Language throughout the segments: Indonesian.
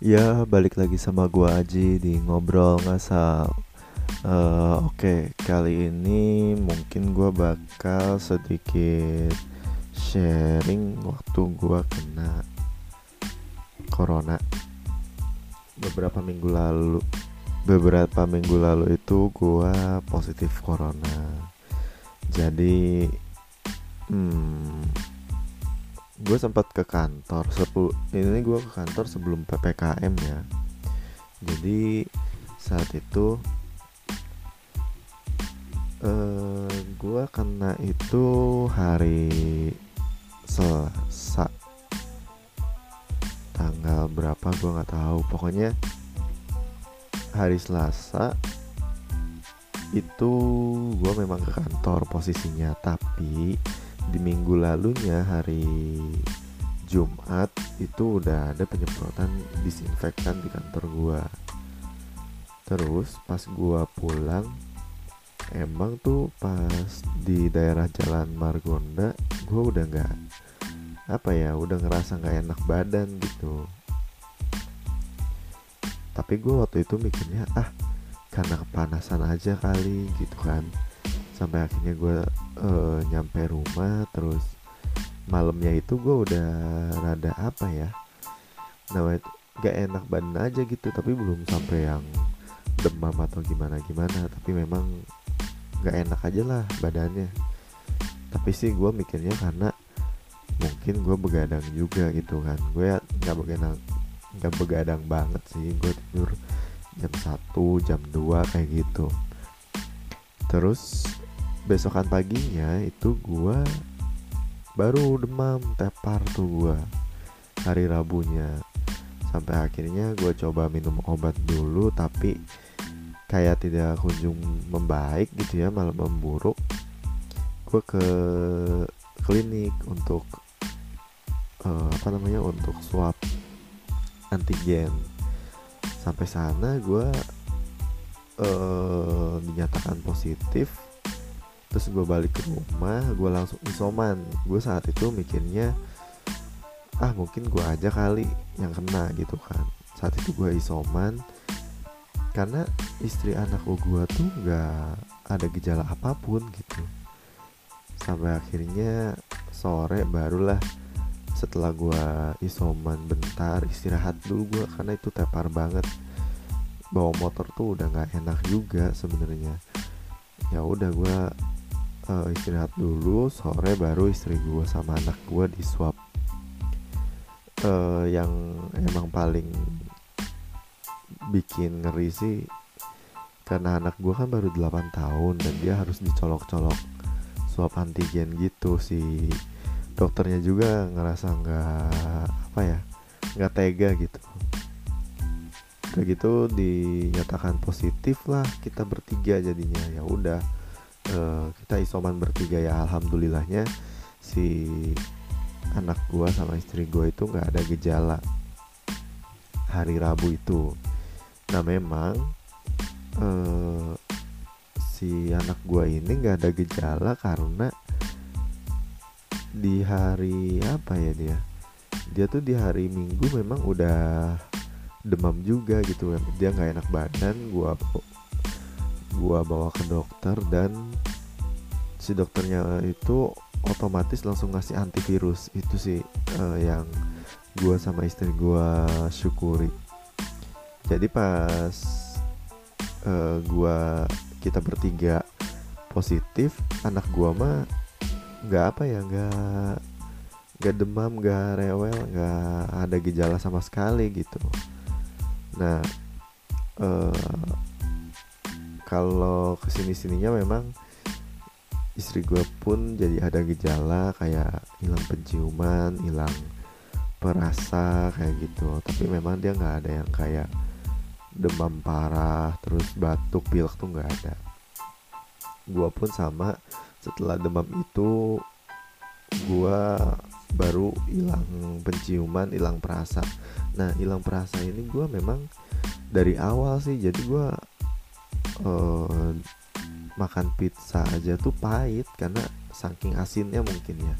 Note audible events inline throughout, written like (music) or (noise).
Ya, balik lagi sama gua Aji di ngobrol ngasal. Eh, Oke, kali ini mungkin gua bakal sedikit sharing waktu gua kena corona beberapa minggu lalu. Beberapa minggu lalu itu gua positif corona. Jadi, hmm, gue sempat ke kantor sepuluh ini gue ke kantor sebelum ppkm ya. Jadi saat itu eh gue kena itu hari selasa. Tanggal berapa gue nggak tahu. Pokoknya hari selasa itu gue memang ke kantor posisinya tapi di minggu lalunya hari Jumat itu udah ada penyemprotan disinfektan di kantor gua. Terus pas gua pulang emang tuh pas di daerah Jalan Margonda gua udah nggak apa ya udah ngerasa nggak enak badan gitu. Tapi gua waktu itu mikirnya ah karena kepanasan aja kali gitu kan sampai akhirnya gue uh, nyampe rumah terus malamnya itu gue udah rada apa ya namanya gak enak badan aja gitu tapi belum sampai yang demam atau gimana gimana tapi memang gak enak aja lah badannya. Tapi sih gue mikirnya karena mungkin gue begadang juga gitu kan. Gue nggak begadang nggak begadang banget sih gue tidur jam 1 jam 2 kayak gitu. Terus besokan paginya itu gua baru demam tepar tuh gua hari Rabunya. Sampai akhirnya gue coba minum obat dulu tapi kayak tidak kunjung membaik gitu ya malah memburuk. Gue ke klinik untuk uh, apa namanya untuk swab antigen. Sampai sana gue uh, dinyatakan positif terus gue balik ke rumah gue langsung isoman. Gue saat itu mikirnya ah mungkin gue aja kali yang kena gitu kan. Saat itu gue isoman karena istri anak gue tuh gak ada gejala apa pun gitu. Sampai akhirnya sore barulah setelah gue isoman bentar istirahat dulu gue karena itu tepar banget. Bawa motor tuh udah nggak enak juga sebenarnya. Ya udah gue uh, istirahat dulu sore baru istri gue sama anak gue di swab. Uh, yang emang paling bikin ngeri sih karena anak gue kan baru 8 tahun dan dia harus dicolok-colok swab antigen gitu si dokternya juga ngerasa nggak apa ya nggak tega gitu. Kayak gitu dinyatakan positif lah kita bertiga jadinya. Ya udah uh, kita isoman bertiga ya alhamdulillahnya. Si anak gua sama istri gua itu nggak ada gejala hari Rabu itu. Nah memang uh, si anak gua ini nggak ada gejala karena di hari apa ya dia? Dia tuh di hari Minggu memang udah demam juga gitu dia nggak enak badan gua gua bawa ke dokter dan si dokternya itu otomatis langsung ngasih antivirus. Itu sih uh, yang gua sama istri gua syukuri. Jadi pas uh, gua kita bertiga positif anak gua mah nggak apa ya nggak nggak demam nggak rewel nggak ada gejala sama sekali gitu. Nah uh, kalau ke sini sininya memang istri gue pun jadi ada gejala kayak hilang penciuman hilang perasa kayak gitu. Tapi memang dia nggak ada yang kayak demam parah terus batuk pilek tuh nggak ada. Gue pun sama setelah demam itu gue baru hilang penciuman hilang perasa. Nah hilang perasa ini gue memang dari awal sih jadi gue uh, makan pizza aja tuh pahit karena saking asinnya mungkin ya.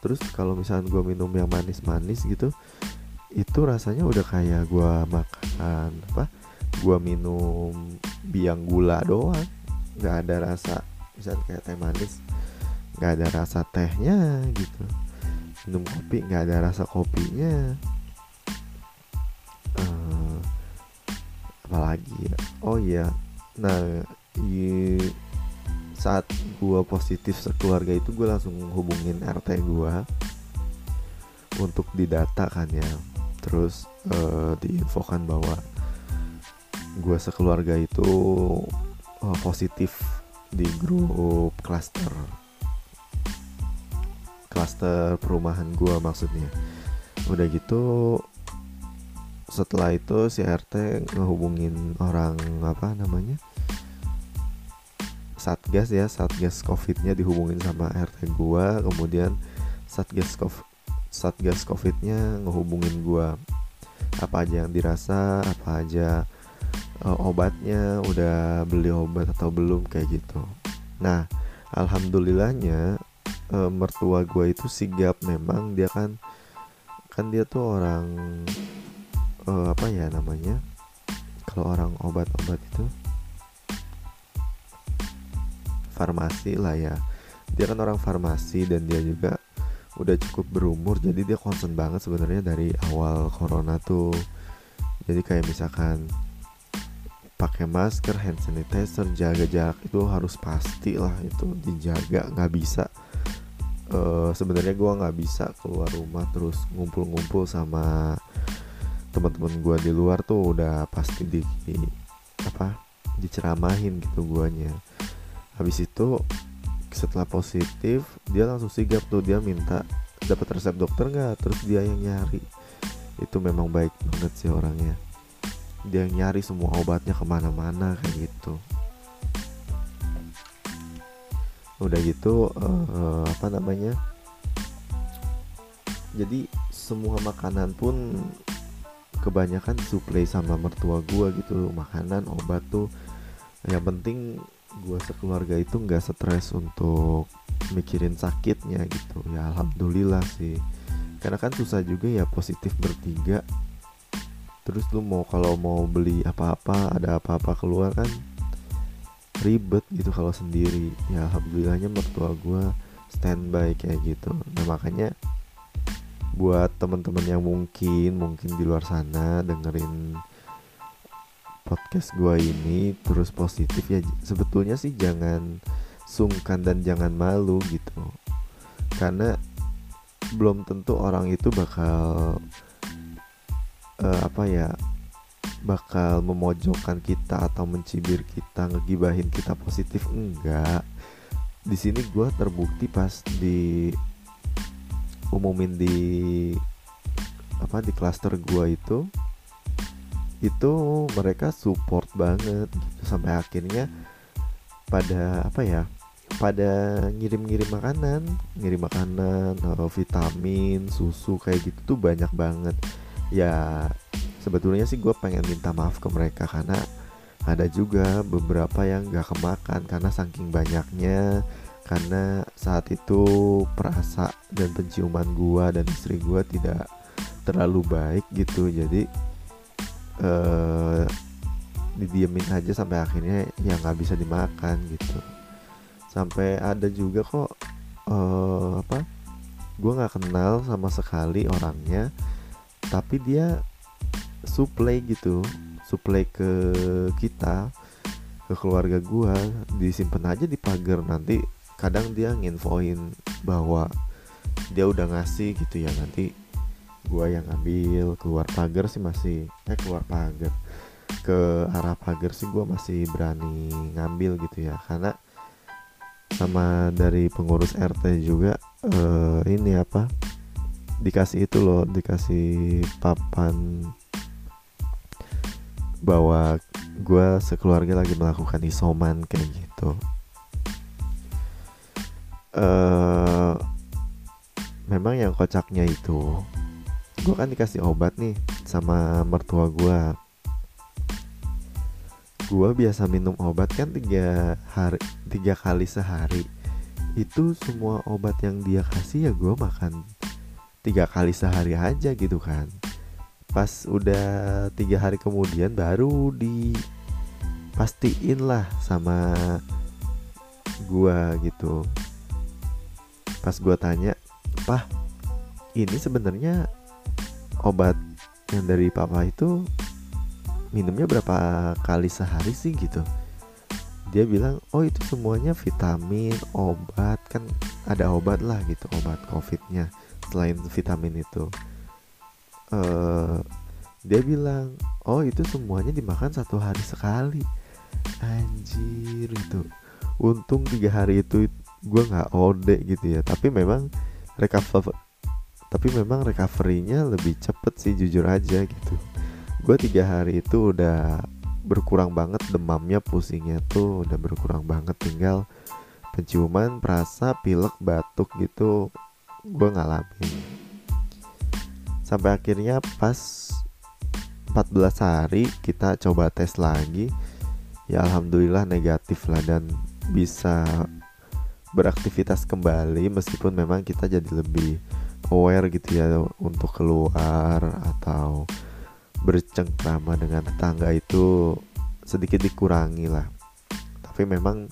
Terus kalau misalnya gue minum yang manis-manis gitu itu rasanya udah kayak gue makan apa gue minum biang gula doang. Nggak ada rasa misalnya kayak teh manis nggak ada rasa tehnya gitu. Minum kopi nggak ada rasa kopinya. Uh, apalagi ya? Oh iya nah i, saat gue positif sekeluarga itu gue langsung hubungin RT gue untuk didata kan ya. Terus uh, diinfokan bahwa gue sekeluarga itu uh, positif di grup klaster klaster perumahan gue maksudnya. Udah gitu setelah itu si RT ngehubungin orang apa namanya satgas ya satgas covidnya dihubungin sama RT gua. Kemudian satgas covid satgas covidnya ngehubungin gua. Apa aja yang dirasa apa aja uh, obatnya udah beli obat atau belum kayak gitu. Nah alhamdulillahnya uh, mertua gue itu sigap. Memang dia kan kan dia tuh orang uh, apa ya namanya kalau orang obat-obat itu farmasi lah ya. Dia kan orang farmasi dan dia juga udah cukup berumur jadi dia concern banget sebenarnya dari awal corona tuh. Jadi kayak misalkan pakai masker, hand sanitizer, jaga jarak itu harus pasti lah itu dijaga. Nggak bisa uh, sebenarnya gue nggak bisa keluar rumah terus ngumpul-ngumpul sama teman-teman gue di luar tuh udah pasti di, di apa diceramahin gitu guanya. Habis itu setelah positif dia langsung sigap tuh. Dia minta dapat resep dokter nggak? Terus dia yang nyari. Itu memang baik banget sih orangnya. Dia nyari semua obatnya ke mana-mana kayak gitu. Udah gitu uh, apa namanya jadi semua makanan pun kebanyakan disuplai sama mertua gua gitu makanan obat tuh. Yang penting gua sekeluarga itu nggak stres untuk mikirin sakitnya gitu. Ya alhamdulillah sih. Karena kan susah juga ya positif bertiga. Terus lu mau kalau mau beli apa-apa ada apa-apa keluar kan ribet gitu kalau sendiri. Ya alhamdulillahnya mertua gue standby kayak gitu. Nah makanya buat teman-teman yang mungkin mungkin di luar sana dengerin podcast gue ini terus positif ya sebetulnya sih jangan sungkan dan jangan malu gitu. Karena belum tentu orang itu bakal uh, apa ya bakal memojokkan kita atau mencibir kita ngegibahin kita positif enggak. Di sini gue terbukti pas di umumin di apa di klaster gue itu itu mereka support banget gitu. Sampai akhirnya pada apa ya pada ngirim-ngirim makanan ngirim makanan vitamin susu kayak gitu tuh banyak banget. Ya sebetulnya sih gue pengen minta maaf ke mereka karena ada juga beberapa yang gak kemakan karena saking banyaknya karena saat itu perasa dan penciuman gue dan istri gue tidak terlalu baik gitu. Jadi uh, didiemin aja sampai akhirnya ya nggak bisa dimakan gitu. Sampai ada juga kok uh, apa gue nggak kenal sama sekali orangnya tapi dia supply gitu supply ke kita ke keluarga gua disimpan aja di pagar. Nanti kadang dia nginfoin bahwa dia udah ngasih gitu ya nanti gua yang ambil keluar pagar sih masih eh keluar pagar ke arah pagar sih gua masih berani ngambil gitu ya karena sama dari pengurus RT juga uh, ini apa dikasih itu loh dikasih papan bahwa gue sekeluarga lagi melakukan isoman kayak gitu uh, memang yang kocaknya itu gue kan dikasih obat nih sama mertua gue gue biasa minum obat kan tiga hari tiga kali sehari. Itu semua obat yang dia kasih ya gue makan tiga kali sehari aja gitu kan. Pas udah tiga hari kemudian baru dipastiin lah sama gua gitu pas gua tanya pah ini sebenarnya obat yang dari papa itu minumnya berapa kali sehari sih? Gitu. Dia bilang oh itu semuanya vitamin obat kan ada obat lah gitu obat covidnya selain vitamin itu. Uh, dia bilang oh itu semuanya dimakan satu hari sekali. Anjir itu untung tiga hari itu gue nggak ode gitu ya. Tapi memang recover tapi memang recovery-nya lebih cepet sih jujur aja gitu. Gue tiga hari itu udah berkurang banget demamnya pusingnya tuh udah berkurang banget. Tinggal penciuman perasa pilek batuk gitu gue ngalamin. Sampai akhirnya pas 14 hari kita coba tes lagi ya alhamdulillah negatif lah dan bisa beraktivitas kembali meskipun memang kita jadi lebih aware gitu ya untuk keluar atau bercengkrama dengan tetangga itu sedikit dikurangi lah. Tapi memang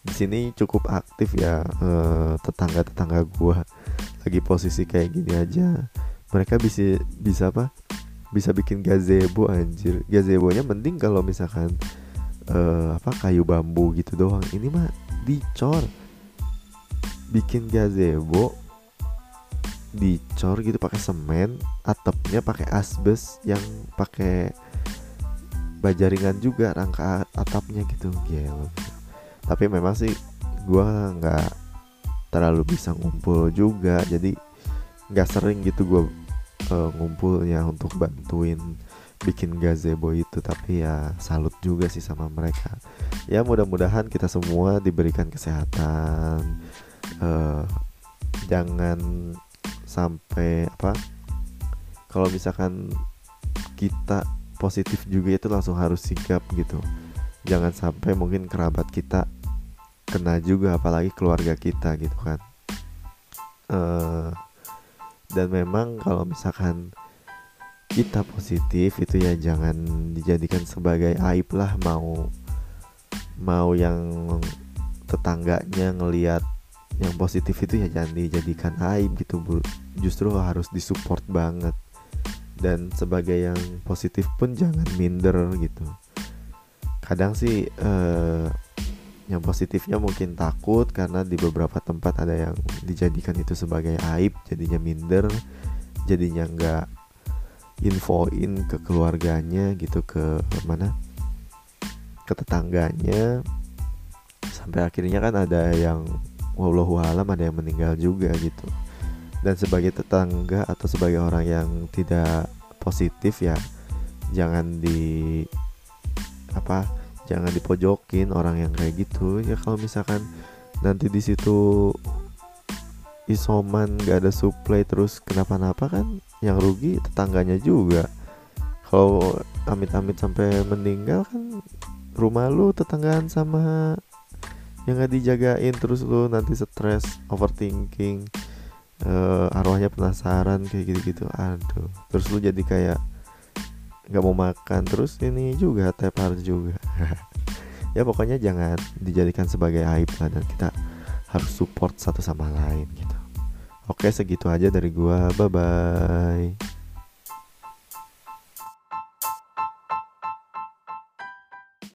di sini cukup aktif ya eh, tetangga-tetangga gua. Lagi posisi kayak gini aja mereka bisa bisa apa? Bisa bikin gazebo anjir. Gazebonya mending kalau misalkan uh, apa kayu bambu gitu doang. Ini mah dicor. Bikin gazebo dicor gitu pakai semen atapnya pakai asbes yang pakai bajaringan juga rangka atapnya gitu. Gelo. Tapi memang sih gua nggak terlalu bisa ngumpul juga. Jadi nggak sering gitu gue uh, ngumpulnya untuk bantuin bikin gazebo itu tapi ya salut juga sih sama mereka. Ya mudah-mudahan kita semua diberikan kesehatan uh, jangan sampai apa kalau misalkan kita positif juga itu langsung harus sigap gitu. Jangan sampai mungkin kerabat kita kena juga apalagi keluarga kita gitu kan. Uh, dan memang kalau misalkan kita positif itu ya jangan dijadikan sebagai aib lah mau mau yang tetangganya ngelihat yang positif itu ya jangan dijadikan aib gitu bu. Justru harus disupport banget. Dan sebagai yang positif pun jangan minder gitu. Kadang sih uh, yang positifnya mungkin takut karena di beberapa tempat ada yang dijadikan itu sebagai aib jadinya minder jadinya nggak infoin ke keluarganya gitu ke mana ke tetangganya. Sampai akhirnya kan ada yang wallahu alam ada yang meninggal juga gitu. Dan sebagai tetangga atau sebagai orang yang tidak positif ya jangan di apa jangan dipojokin orang yang kayak gitu. Ya kalau misalkan nanti di situ isoman gak ada supply terus kenapa-napa kan yang rugi tetangganya juga. Kalau amit-amit sampai meninggal kan rumah lu tetanggaan sama yang gak dijagain terus lu nanti stres overthinking uh, arwahnya penasaran kayak gitu-gitu. Aduh terus lu jadi kayak nggak mau makan terus ini juga tepar juga. (laughs) Ya pokoknya jangan dijadikan sebagai aib lah dan kita harus support satu sama lain gitu Oke segitu aja dari gua. Bye bye.